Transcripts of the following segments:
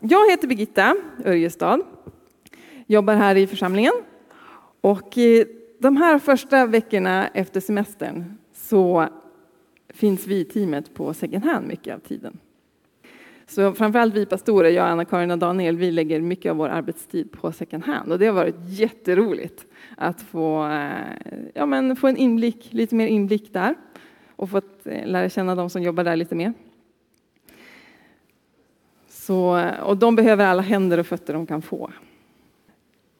Jag heter Birgitta Örjestad, jobbar här i församlingen och de här första veckorna efter semestern så finns vi i teamet på second hand mycket av tiden. Så framförallt vi pastorer, jag, Anna-Karin och Daniel, vi lägger mycket av vår arbetstid på second hand och det har varit jätteroligt att få, eh, ja, men få en inblick, lite mer inblick där och fått eh, lära känna de som jobbar där lite mer. Så, och de behöver alla händer och fötter de kan få.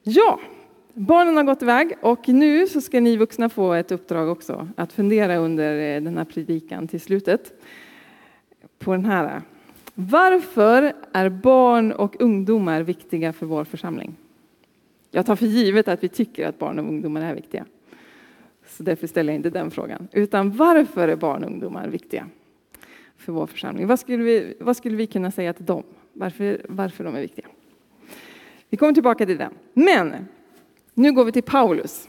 Ja, barnen har gått iväg och nu så ska ni vuxna få ett uppdrag också att fundera under eh, den här predikan till slutet på den här. Varför är barn och ungdomar viktiga för vår församling? Jag tar för givet att vi tycker att barn och ungdomar är viktiga. Så därför ställer jag inte den frågan. Utan varför är barn och ungdomar viktiga för vår församling? Vad skulle vi, vad skulle vi kunna säga till dem? Varför, varför de är viktiga? Vi kommer tillbaka till den. Men nu går vi till Paulus.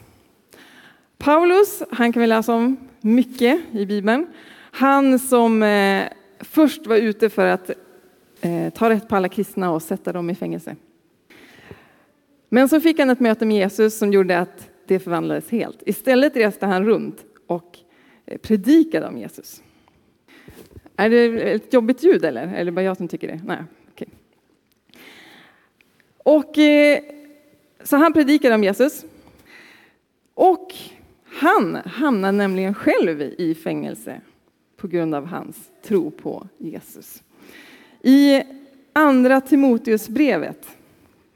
Paulus, han kan vi läsa om mycket i Bibeln. Han som eh, först var ute för att eh, ta rätt på alla kristna och sätta dem i fängelse. Men så fick han ett möte med Jesus som gjorde att det förvandlades helt. Istället reste han runt och eh, predikade om Jesus. Är det ett jobbigt ljud eller? Är det bara jag som tycker det? Nej. Och eh, så han predikade om Jesus. Och han hamnade nämligen själv i fängelse på grund av hans tro på Jesus. I andra Timoteusbrevet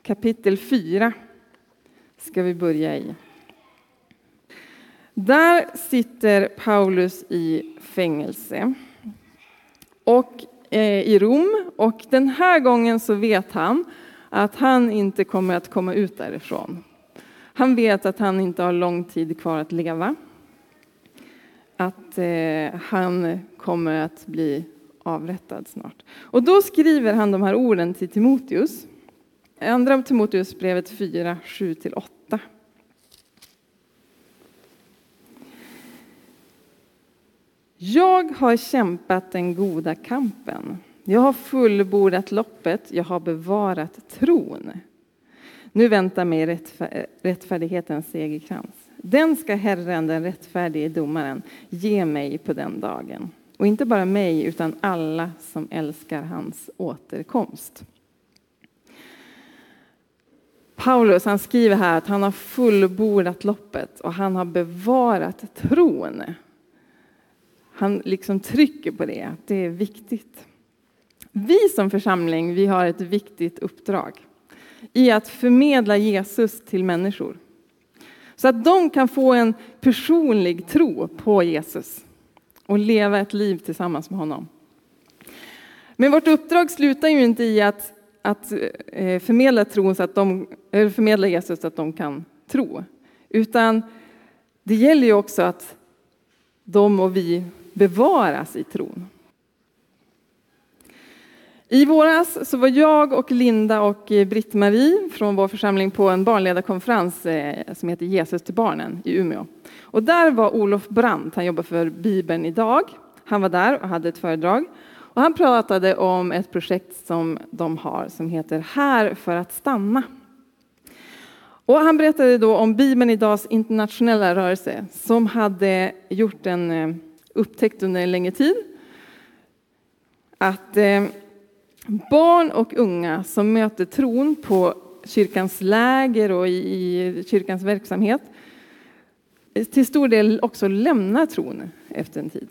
kapitel 4 ska vi börja i. Där sitter Paulus i fängelse och eh, i Rom och den här gången så vet han att han inte kommer att komma ut därifrån. Han vet att han inte har lång tid kvar att leva. Att eh, han kommer att bli avrättad snart. Och då skriver han de här orden till Timoteus. Andra Timoteusbrevet 4, 7-8. Jag har kämpat den goda kampen. Jag har fullbordat loppet, jag har bevarat tron. Nu väntar mig rättfärdighetens segerkrans. Den ska Herren, den rättfärdige domaren, ge mig på den dagen. Och inte bara mig, utan alla som älskar hans återkomst. Paulus han skriver här att han har fullbordat loppet och han har bevarat tron. Han liksom trycker på det, att det är viktigt. Vi som församling vi har ett viktigt uppdrag i att förmedla Jesus till människor. Så att de kan få en personlig tro på Jesus och leva ett liv tillsammans med honom. Men vårt uppdrag slutar ju inte i att, att eh, förmedla, tron så att de, förmedla Jesus så att de kan tro. Utan det gäller ju också att de och vi bevaras i tron. I våras så var jag och Linda och eh, Britt-Marie från vår församling på en barnledarkonferens eh, som heter Jesus till barnen i Umeå. Och där var Olof Brandt, han jobbar för Bibeln idag. Han var där och hade ett föredrag. Och han pratade om ett projekt som de har som heter Här för att stanna. Och han berättade då om Bibeln idags internationella rörelse som hade gjort en eh, upptäckt under en längre tid. Att eh, barn och unga som möter tron på kyrkans läger och i kyrkans verksamhet eh, till stor del också lämnar tron efter en tid.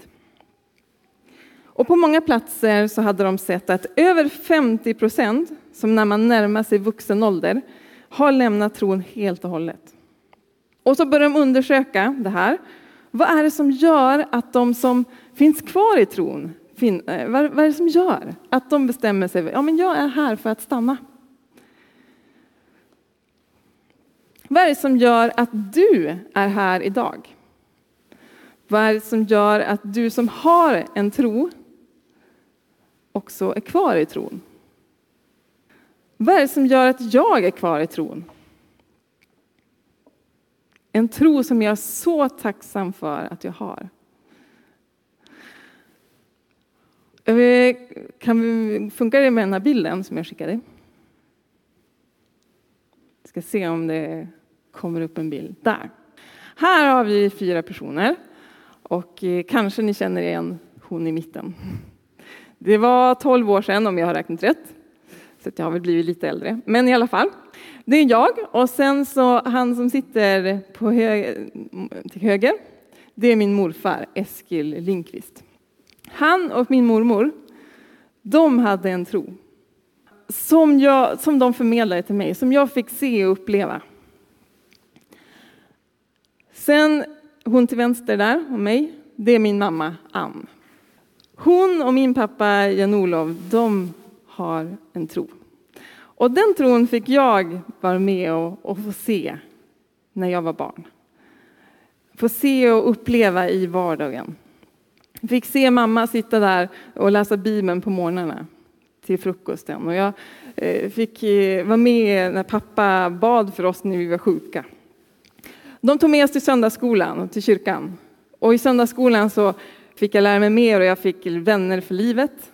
Och på många platser så hade de sett att över 50 procent, som när man närmar sig vuxen ålder, har lämnat tron helt och hållet. Och så börjar de undersöka det här. Vad är det som gör att de som finns kvar i tron, eh, vad är det som gör att de bestämmer sig, ja men jag är här för att stanna. Vad är det som gör att du är här idag? Vad är det som gör att du som har en tro också är kvar i tron? Vad är det som gör att jag är kvar i tron? En tro som jag är så tacksam för att jag har. Eh, kan vi, funkar det med den här bilden som jag skickade? Ska se om det kommer upp en bild. Där. Här har vi fyra personer och eh, kanske ni känner igen hon i mitten. Det var 12 år sedan om jag har räknat rätt. Så jag har väl blivit lite äldre. Men i alla fall. Det är jag och sen så han som sitter på höger, till höger. Det är min morfar Eskil Linkvist. Han och min mormor, de hade en tro som, jag, som de förmedlade till mig, som jag fick se och uppleva. Sen hon till vänster där, och mig, det är min mamma Ann. Hon och min pappa Jan-Olov, de har en tro. Och den tron fick jag vara med och, och få se när jag var barn. Få se och uppleva i vardagen. Fick se mamma sitta där och läsa Bibeln på morgnarna till frukosten. Och jag eh, fick eh, vara med när pappa bad för oss när vi var sjuka. De tog med oss till söndagsskolan och till kyrkan. Och i söndagsskolan så fick jag lära mig mer och jag fick vänner för livet.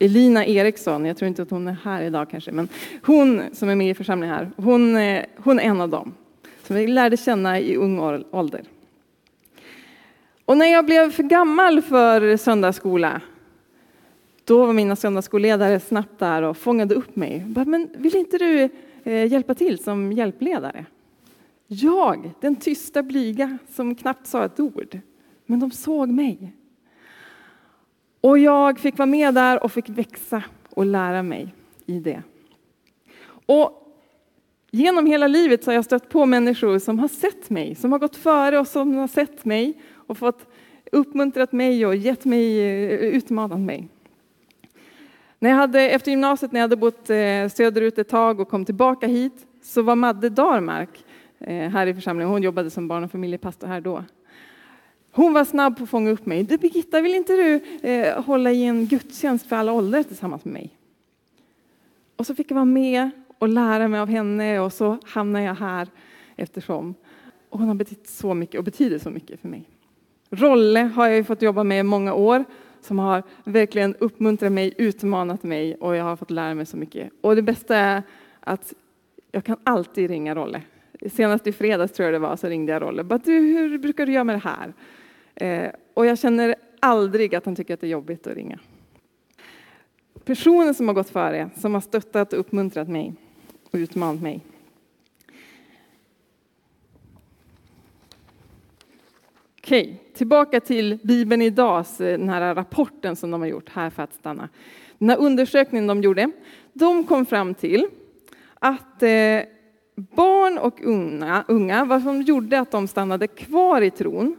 Elina Eriksson, jag tror inte att hon är här idag kanske, men hon som är med i församlingen här, hon, eh, hon är en av dem som vi lärde känna i ung ålder. Och när jag blev för gammal för söndagsskola, då var mina söndagsskolledare snabbt där och fångade upp mig. Men vill inte du eh, hjälpa till som hjälpledare? Jag, den tysta blyga som knappt sa ett ord. Men de såg mig. Och jag fick vara med där och fick växa och lära mig i det. Och genom hela livet så har jag stött på människor som har sett mig, som har gått före och som har sett mig och fått uppmuntrat mig och gett mig, eh, utmanat mig. När jag hade, efter gymnasiet, när jag hade bott eh, söderut ett tag och kom tillbaka hit, så var Madde Darmark eh, här i församlingen. Hon jobbade som barn och familjepastor här då. Hon var snabb på att fånga upp mig. Du, Birgitta, vill inte du eh, hålla i en gudstjänst för alla åldrar tillsammans med mig? Och så fick jag vara med och lära mig av henne och så hamnade jag här eftersom. Och hon har betytt så mycket och betyder så mycket för mig. Rolle har jag fått jobba med i många år som har verkligen uppmuntrat mig, utmanat mig och jag har fått lära mig så mycket. Och det bästa är att jag kan alltid ringa Rolle. Senast i fredags tror jag det var så ringde jag Rolle. Bara, du, hur brukar du göra med det här? Eh, och jag känner aldrig att han tycker att det är jobbigt att ringa. Personer som har gått före, som har stöttat och uppmuntrat mig och utmanat mig. Okej, tillbaka till Bibeln idag, eh, den här rapporten som de har gjort här för att stanna. Den här undersökningen de gjorde, de kom fram till att eh, barn och unga, unga, vad som gjorde att de stannade kvar i tron,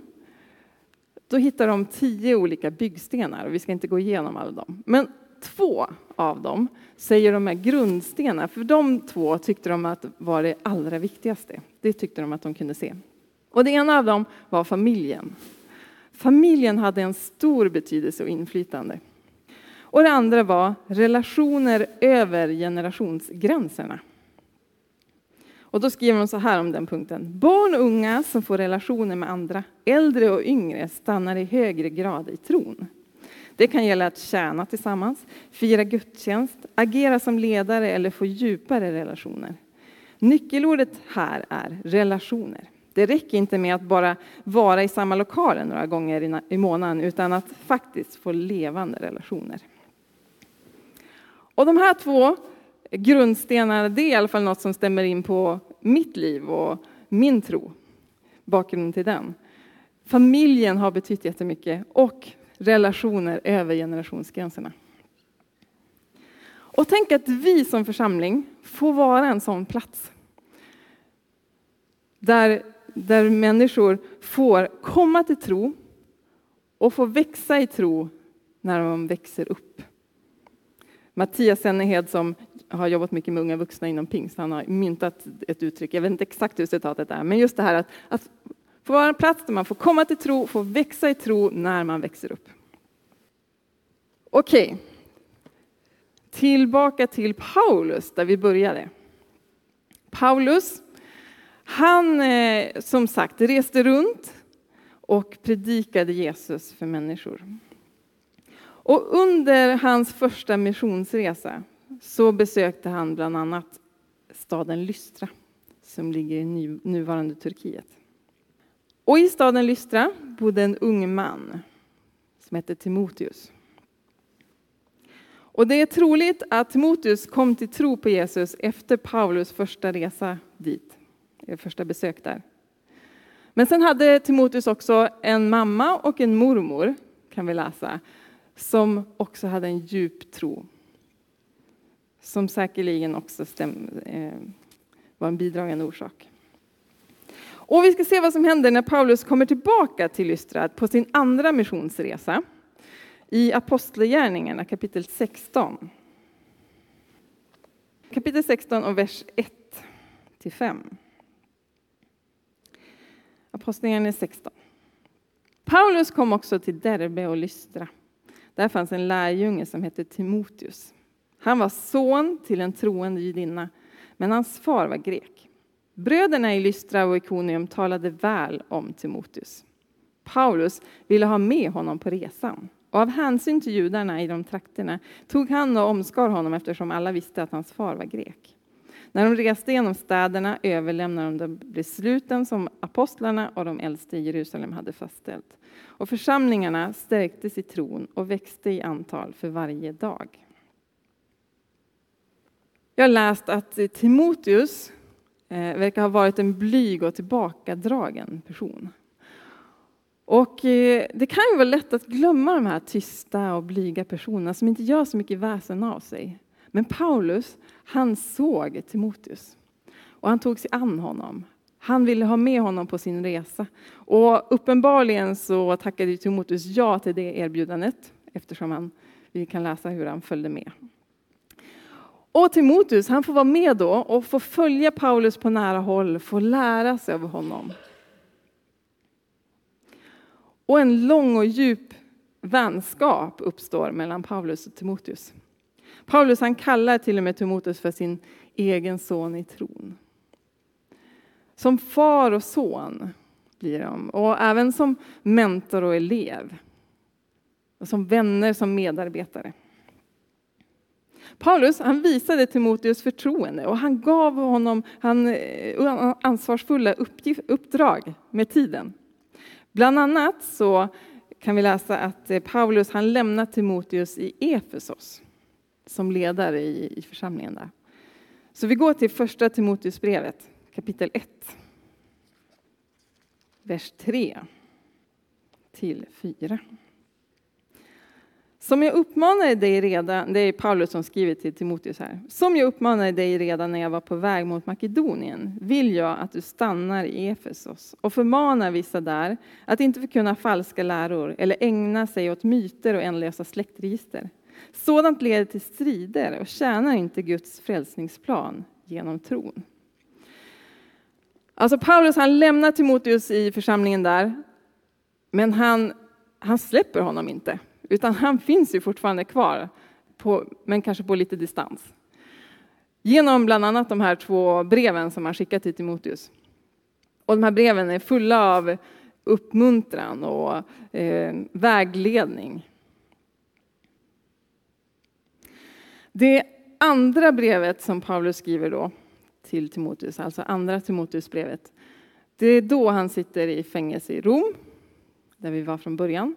då hittade de tio olika byggstenar och vi ska inte gå igenom alla dem. Men två av dem säger de är grundstenar, för de två tyckte de att var det allra viktigaste. Det tyckte de att de kunde se. Och det ena av dem var familjen. Familjen hade en stor betydelse och inflytande. Och det andra var relationer över generationsgränserna. Och då skriver de så här om den punkten. Barn och unga som får relationer med andra, äldre och yngre, stannar i högre grad i tron. Det kan gälla att tjäna tillsammans, fira gudstjänst, agera som ledare eller få djupare relationer. Nyckelordet här är relationer. Det räcker inte med att bara vara i samma lokaler några gånger i månaden, utan att faktiskt få levande relationer. Och de här två grundstenarna, det är i alla fall något som stämmer in på mitt liv och min tro. Bakgrunden till den. Familjen har betytt jättemycket och relationer över generationsgränserna. Och tänk att vi som församling får vara en sån plats. Där där människor får komma till tro och få växa i tro när de växer upp. Mattias Sennehed som har jobbat mycket med unga vuxna inom pingst, han har myntat ett uttryck, jag vet inte exakt hur citatet är, men just det här att, att få vara en plats där man får komma till tro, få växa i tro när man växer upp. Okej, tillbaka till Paulus där vi började. Paulus han, eh, som sagt, reste runt och predikade Jesus för människor. Och under hans första missionsresa så besökte han bland annat staden Lystra som ligger i nuvarande Turkiet. Och i staden Lystra bodde en ung man som hette Timoteus. Och det är troligt att Timoteus kom till tro på Jesus efter Paulus första resa dit, Eh, första besök där. Men sen hade Timoteus också en mamma och en mormor, kan vi läsa, som också hade en djup tro. Som säkerligen också stäm, eh, var en bidragande orsak. Och vi ska se vad som händer när Paulus kommer tillbaka till Lystra på sin andra missionsresa i Apostlagärningarna kapitel 16. Kapitel 16 och vers 1 till 5. Apostlagärningarna 16. Paulus kom också till Derbe och Lystra. Där fanns en lärjunge som hette Timoteus. Han var son till en troende judinna, men hans far var grek. Bröderna i Lystra och Ikonium talade väl om Timoteus. Paulus ville ha med honom på resan. Och av hänsyn till judarna i de trakterna tog han och omskar honom eftersom alla visste att hans far var grek. När de reste genom städerna överlämnade de de besluten som apostlarna och de äldste i Jerusalem hade fastställt. Och församlingarna stärktes i tron och växte i antal för varje dag. Jag har läst att Timoteus eh, verkar ha varit en blyg och tillbakadragen person. Och eh, det kan ju vara lätt att glömma de här tysta och blyga personerna som inte gör så mycket väsen av sig. Men Paulus, han såg Timoteus och han tog sig an honom. Han ville ha med honom på sin resa. Och uppenbarligen så tackade Timoteus ja till det erbjudandet eftersom han, vi kan läsa hur han följde med. Och Timoteus han får vara med då och få följa Paulus på nära håll, få lära sig av honom. Och en lång och djup vänskap uppstår mellan Paulus och Timoteus. Paulus han kallar till och med Timoteus för sin egen son i tron. Som far och son blir de, och även som mentor och elev. Och som vänner, som medarbetare. Paulus han visade Timoteus förtroende och han gav honom han, eh, ansvarsfulla ansvarsfulla uppdrag med tiden. Bland annat så kan vi läsa att eh, Paulus han lämnade Timoteus i Efesos som ledare i, i församlingen där. Så vi går till första Timoteusbrevet kapitel 1. Vers 3 till 4. Som jag uppmanade dig redan, det är Paulus som skriver till Timoteus här. Som jag uppmanade dig redan när jag var på väg mot Makedonien vill jag att du stannar i Efesos och förmanar vissa där att inte förkunna falska läror eller ägna sig åt myter och ändlösa släktregister. Sådant leder till strider och tjänar inte Guds frälsningsplan genom tron. Alltså Paulus han lämnar Timoteus i församlingen där, men han, han släpper honom inte. Utan han finns ju fortfarande kvar, på, men kanske på lite distans. Genom bland annat de här två breven som han skickat till Timoteus. Och de här breven är fulla av uppmuntran och eh, vägledning. Det andra brevet som Paulus skriver då till Timoteus, alltså andra Timoteusbrevet, det är då han sitter i fängelse i Rom, där vi var från början.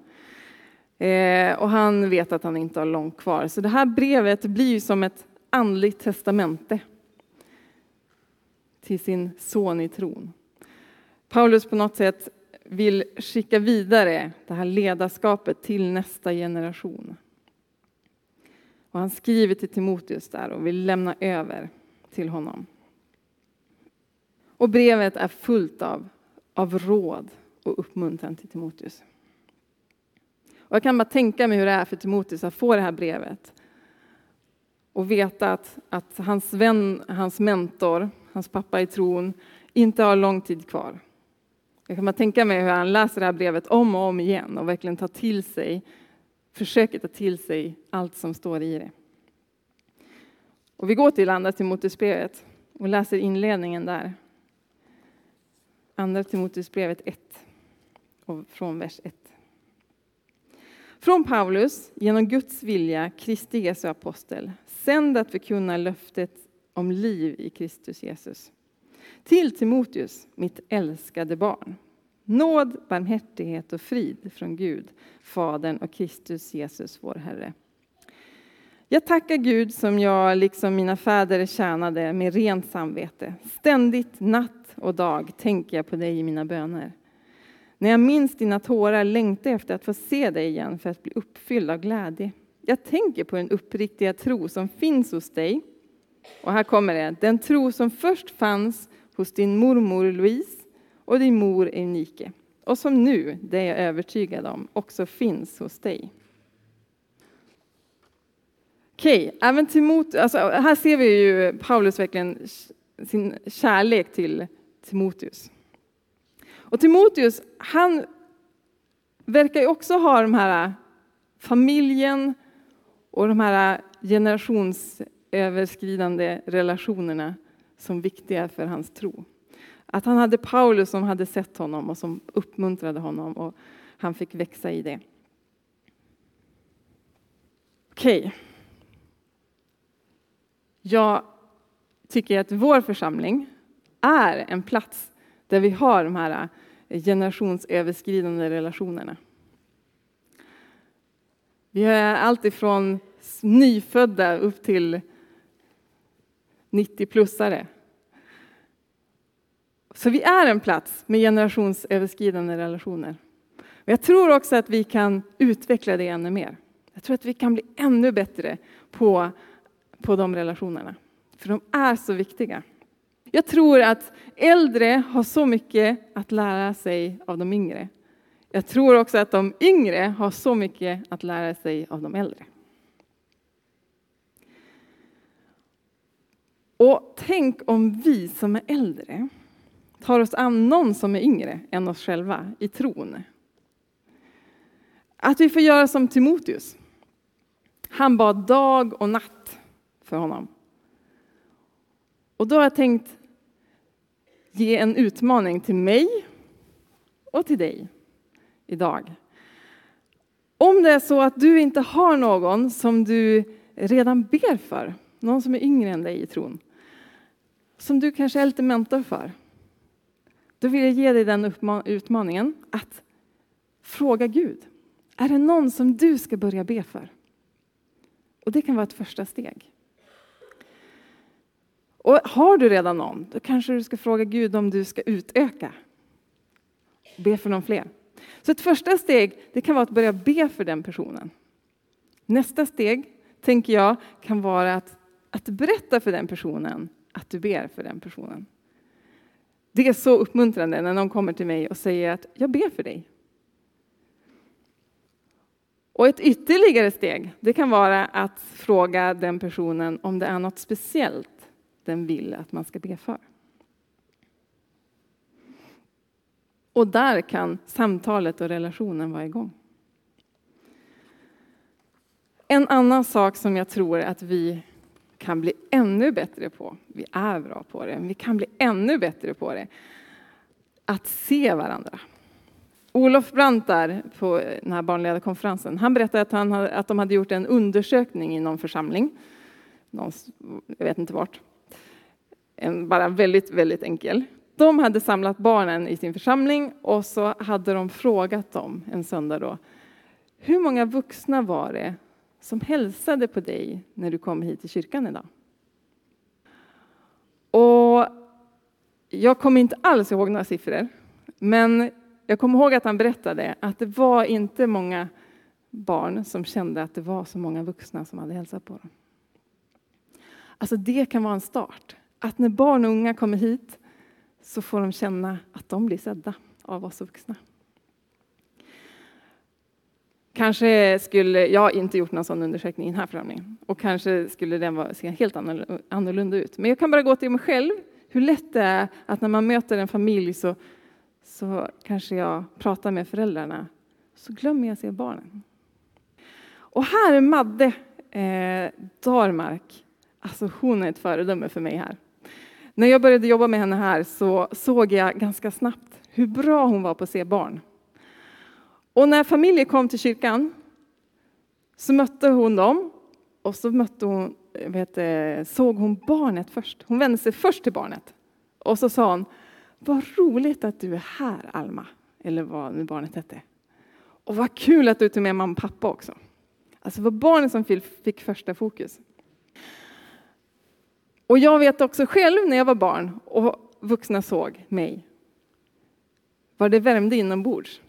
Eh, och han vet att han inte har långt kvar. Så det här brevet blir som ett andligt testamente till sin son i tron. Paulus på något sätt vill skicka vidare det här ledarskapet till nästa generation. Och han skriver till Timoteus där och vill lämna över till honom. Och brevet är fullt av, av råd och uppmuntran till Timoteus. Och jag kan bara tänka mig hur det är för Timoteus att få det här brevet. Och veta att, att hans vän, hans mentor, hans pappa i tron, inte har lång tid kvar. Jag kan bara tänka mig hur han läser det här brevet om och om igen och verkligen tar till sig, försöker ta till sig allt som står i det. Och vi går till Andra Timoteusbrevet och läser inledningen där. Andra Timoteusbrevet 1, från vers 1. Från Paulus, genom Guds vilja, Kristi Jesu apostel, sänd att förkunna löftet om liv i Kristus Jesus. Till Timoteus, mitt älskade barn. Nåd, barmhärtighet och frid från Gud, Fadern och Kristus Jesus, vår Herre. Jag tackar Gud som jag, liksom mina fäder, tjänade med rent samvete. Ständigt, natt och dag, tänker jag på dig i mina böner. När jag minns dina tårar längtar jag efter att få se dig igen för att bli uppfylld av glädje. Jag tänker på den uppriktiga tro som finns hos dig. Och här kommer det, den tro som först fanns hos din mormor Louise och din mor Eunike och som nu, det är jag övertygad om, också finns hos dig. Okej, okay, även Timot, alltså, här ser vi ju Paulus verkligen sin kärlek till Timoteus. Och Timoteus, han verkar ju också ha de här familjen och de här generationsöverskridande relationerna som viktiga för hans tro. Att han hade Paulus som hade sett honom och som uppmuntrade honom och han fick växa i det. Okej. Okay. Jag tycker att vår församling är en plats där vi har de här eh, generationsöverskridande relationerna. Vi har allt ifrån nyfödda upp till 90-plussare. Så vi är en plats med generationsöverskridande relationer. jag tror också att vi kan utveckla det ännu mer. Jag tror att vi kan bli ännu bättre på, på de relationerna. För de är så viktiga. Jag tror att äldre har så mycket att lära sig av de yngre. Jag tror också att de yngre har så mycket att lära sig av de äldre. Och tänk om vi som är äldre tar oss an någon som är yngre än oss själva i tron. Att vi får göra som Timoteus. Han bad dag och natt för honom. Och då har jag tänkt ge en utmaning till mig och till dig idag. Om det är så att du inte har någon som du redan ber för, någon som är yngre än dig i tron, som du kanske är lite mentor för, då vill jag ge dig den utmaningen att fråga Gud. Är det någon som du ska börja be för? Och det kan vara ett första steg. Och har du redan någon, då kanske du ska fråga Gud om du ska utöka. Be för någon fler. Så ett första steg det kan vara att börja be för den personen. Nästa steg, tänker jag, kan vara att, att berätta för den personen att du ber för den personen. Det är så uppmuntrande när någon kommer till mig och säger att jag ber för dig. Och ett ytterligare steg, det kan vara att fråga den personen om det är något speciellt den vill att man ska be för. Och där kan samtalet och relationen vara igång. En annan sak som jag tror att vi kan bli ännu bättre på, vi är bra på det, men vi kan bli ännu bättre på det, att se varandra. Olof Brandt där på eh, den här barnledarkonferensen, han berättade att, han, att de hade gjort en undersökning i någon församling, jag vet inte vart, en, bara väldigt, väldigt enkel. De hade samlat barnen i sin församling och så hade de frågat dem en söndag då, hur många vuxna var det som hälsade på dig när du kom hit till kyrkan idag? Och jag kommer inte alls ihåg några siffror, men jag kommer ihåg att han berättade att det var inte många barn som kände att det var så många vuxna som hade hälsat på dem. Alltså det kan vara en start. Att när barn och unga kommer hit så får de känna att de blir sedda av oss vuxna. Kanske skulle, jag har inte gjort någon sån undersökning i den här församlingen, och kanske skulle den se helt annorlunda ut. Men jag kan bara gå till mig själv, hur lätt det är att när man möter en familj så, så kanske jag pratar med föräldrarna, så glömmer jag se barnen. Och här är Madde eh, Darmark, alltså hon är ett föredöme för mig här. När jag började jobba med henne här så såg jag ganska snabbt hur bra hon var på att se barn. Och när familjer kom till kyrkan Så mötte hon dem och så mötte hon, vet, såg hon barnet först. Hon vände sig först till barnet. Och så sa hon, vad roligt att du är här Alma, eller vad nu barnet hette. Och vad kul att du tog med mamma och pappa också. Alltså det var barnen som fick första fokus. Och jag vet också själv när jag var barn och vuxna såg mig, vad det värmde inombords.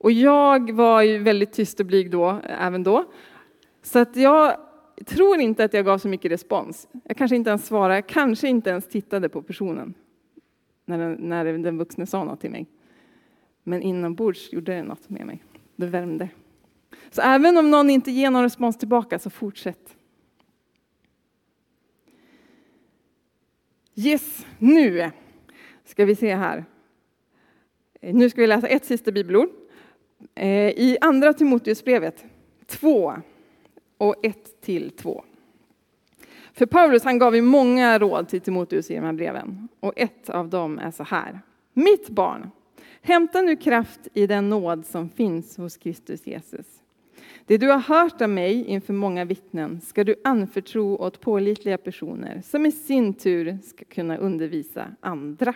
Och jag var ju väldigt tyst och blyg då, även då. Så att jag tror inte att jag gav så mycket respons. Jag kanske inte ens svarade, jag kanske inte ens tittade på personen när den, när den vuxne sa något till mig. Men inombords gjorde det något med mig. Det värmde. Så även om någon inte ger någon respons tillbaka, så fortsätt. Yes, nu ska vi se här. Nu ska vi läsa ett sista bibelord. Eh, I andra Timoteusbrevet 2 och 1 till 2. För Paulus han gav ju många råd till Timoteus i de här breven. Och ett av dem är så här. Mitt barn, hämta nu kraft i den nåd som finns hos Kristus Jesus. Det du har hört av mig inför många vittnen ska du anförtro åt pålitliga personer som i sin tur ska kunna undervisa andra.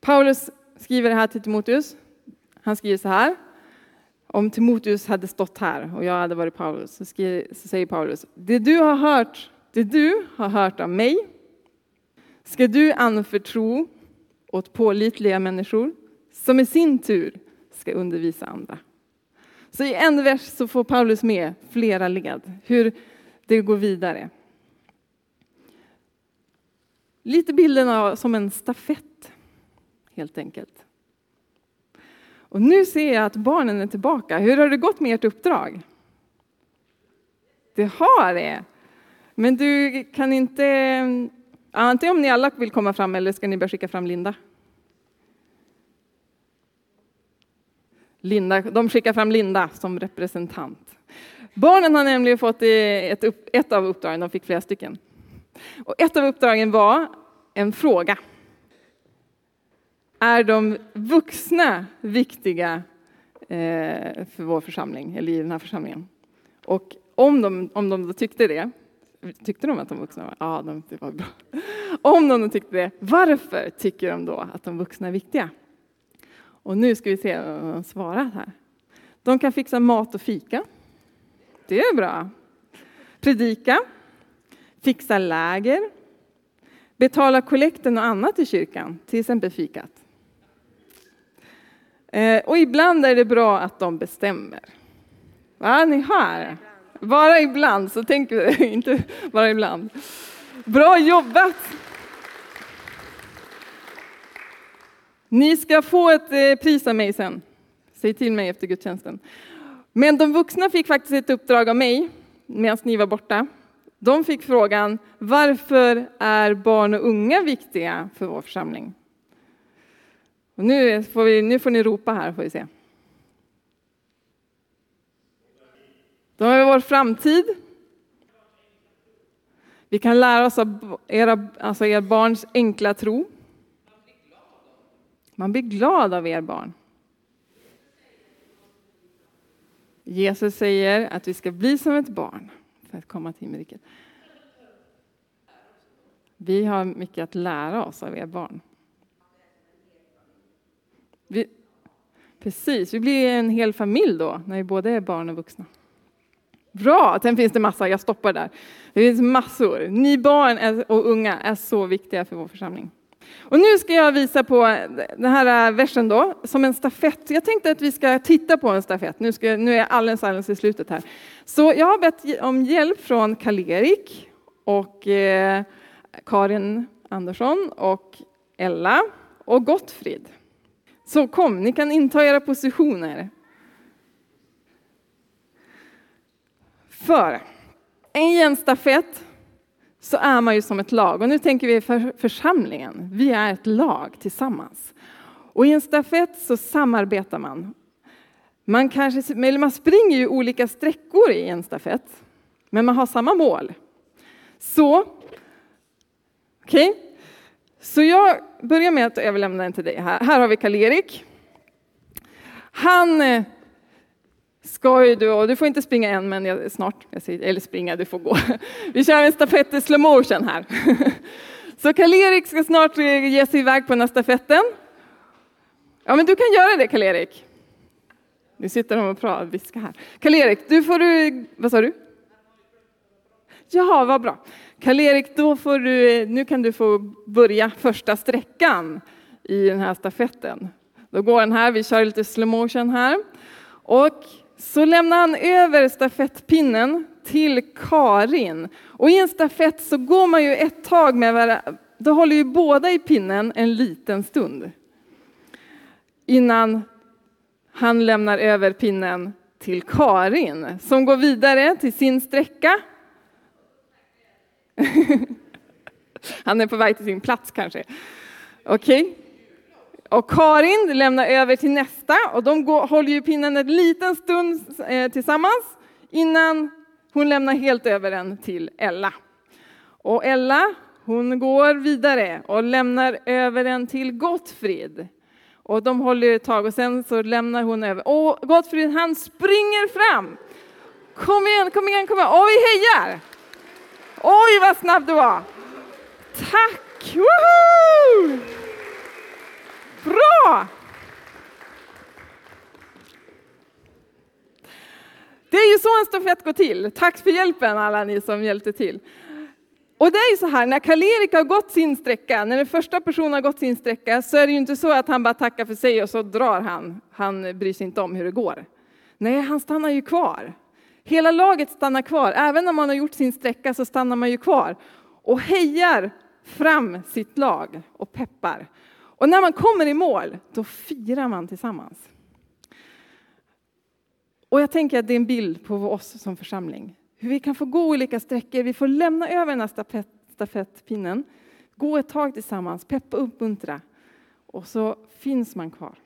Paulus skriver det här till Timoteus. Han skriver så här. Om Timoteus hade stått här och jag hade varit Paulus så, skriver, så säger Paulus, det du har hört, det du har hört av mig ska du anförtro åt pålitliga människor som i sin tur ska undervisa andra. Så i en vers så får Paulus med flera led, hur det går vidare. Lite bilden av, som en stafett, helt enkelt. Och nu ser jag att barnen är tillbaka. Hur har det gått med ert uppdrag? Det har det. Men du kan inte... Antingen om ni alla vill komma fram eller ska ni börja skicka fram Linda? Linda, de skickar fram Linda som representant. Barnen har nämligen fått ett, ett av uppdragen, de fick flera stycken. Och ett av uppdragen var en fråga. Är de vuxna viktiga eh, för vår församling, eller i den här församlingen? Och om de, om de tyckte det, tyckte de att de vuxna var, ja, de, det var bra. Om de tyckte det, varför tycker de då att de vuxna är viktiga? Och nu ska vi se vad de svarar här. De kan fixa mat och fika. Det är bra. Predika. Fixa läger. Betala kollekten och annat i kyrkan, till exempel fikat. Eh, och ibland är det bra att de bestämmer. Va, ni hör? Bara ibland, så tänk inte bara ibland. Bra jobbat! Ni ska få ett eh, pris av mig sen. Säg till mig efter gudstjänsten. Men de vuxna fick faktiskt ett uppdrag av mig medan ni var borta. De fick frågan, varför är barn och unga viktiga för vår församling? Och nu, får vi, nu får ni ropa här, får vi se. De är vår framtid. Vi kan lära oss av era, alltså er barns enkla tro. Man blir glad av er barn. Jesus säger att vi ska bli som ett barn för att komma till himmelriket. Vi har mycket att lära oss av er barn. Vi, precis, vi blir en hel familj då, när vi både är barn och vuxna. Bra, sen finns det massa, jag stoppar där. Det finns massor. Ni barn och unga är så viktiga för vår församling. Och nu ska jag visa på den här eh, versen då, som en stafett. Jag tänkte att vi ska titta på en stafett. Nu, ska, nu är alldeles, alldeles i slutet här. Så jag har bett om hjälp från Karl-Erik och eh, Karin Andersson och Ella och Gottfrid. Så kom, ni kan inta era positioner. För i en stafett så är man ju som ett lag. Och nu tänker vi för församlingen. Vi är ett lag tillsammans. Och i en stafett så samarbetar man. Man, kanske, eller man springer ju olika sträckor i en stafett, men man har samma mål. Så, okej. Okay. Så jag Börja med att överlämna den till dig här. Här har vi Karl-Erik. Han eh, ska ju du, och du får inte springa än, men jag, snart, jag säger, eller springa, du får gå. Vi kör en stafett i slow motion här. Så Karl-Erik ska snart eh, ge sig iväg på den här stafetten. Ja, men du kan göra det Karl-Erik. Nu sitter de och pratar, viskar här. Karl-Erik, du får du, vad sa du? Jaha, vad bra. Karl-Erik, då får du, nu kan du få börja första sträckan i den här stafetten. Då går den här, vi kör lite slow motion här. Och så lämnar han över stafettpinnen till Karin. Och i en stafett så går man ju ett tag med varandra. Då håller ju båda i pinnen en liten stund. Innan han lämnar över pinnen till Karin som går vidare till sin sträcka. Han är på väg till sin plats kanske. Okej. Okay. Och Karin lämnar över till nästa och de går, håller ju pinnen en liten stund eh, tillsammans innan hon lämnar helt över den till Ella. Och Ella, hon går vidare och lämnar över den till Gottfrid. Och de håller ett tag och sen så lämnar hon över. Och Gottfrid han springer fram. Kom igen, kom igen, kom igen. Och vi hejar! Oj vad snabb du var! Tack! Woho! Bra! Det är ju så en stafett går till. Tack för hjälpen alla ni som hjälpte till. Och det är ju så här, när Karl-Erik har gått sin sträcka, när den första personen har gått sin sträcka, så är det ju inte så att han bara tackar för sig och så drar han. Han bryr sig inte om hur det går. Nej, han stannar ju kvar. Hela laget stannar kvar. Även när man har gjort sin sträcka så stannar man ju kvar och hejar fram sitt lag och peppar. Och när man kommer i mål, då firar man tillsammans. Och jag tänker att det är en bild på oss som församling. Hur vi kan få gå olika sträckor, vi får lämna över den här stafettpinnen, gå ett tag tillsammans, peppa och uppmuntra. Och så finns man kvar.